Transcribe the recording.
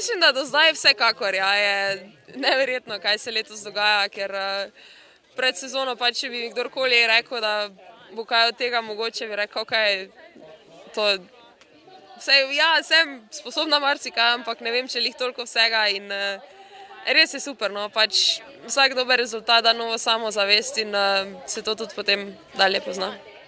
Mislim, da do zdaj vsekakor ja, je neverjetno, kaj se letos dogaja, ker eh, pred sezono pa če bi kdorkoli rekel, da bo kaj od tega mogoče, bi rekel, kaj to. Vse, ja, sem sposobna marsikaj, ampak ne vem, če jih toliko vsega in eh, res je super, no, pač vsak dober rezultat da novo samozavest in eh, se to tudi potem dalje pozna.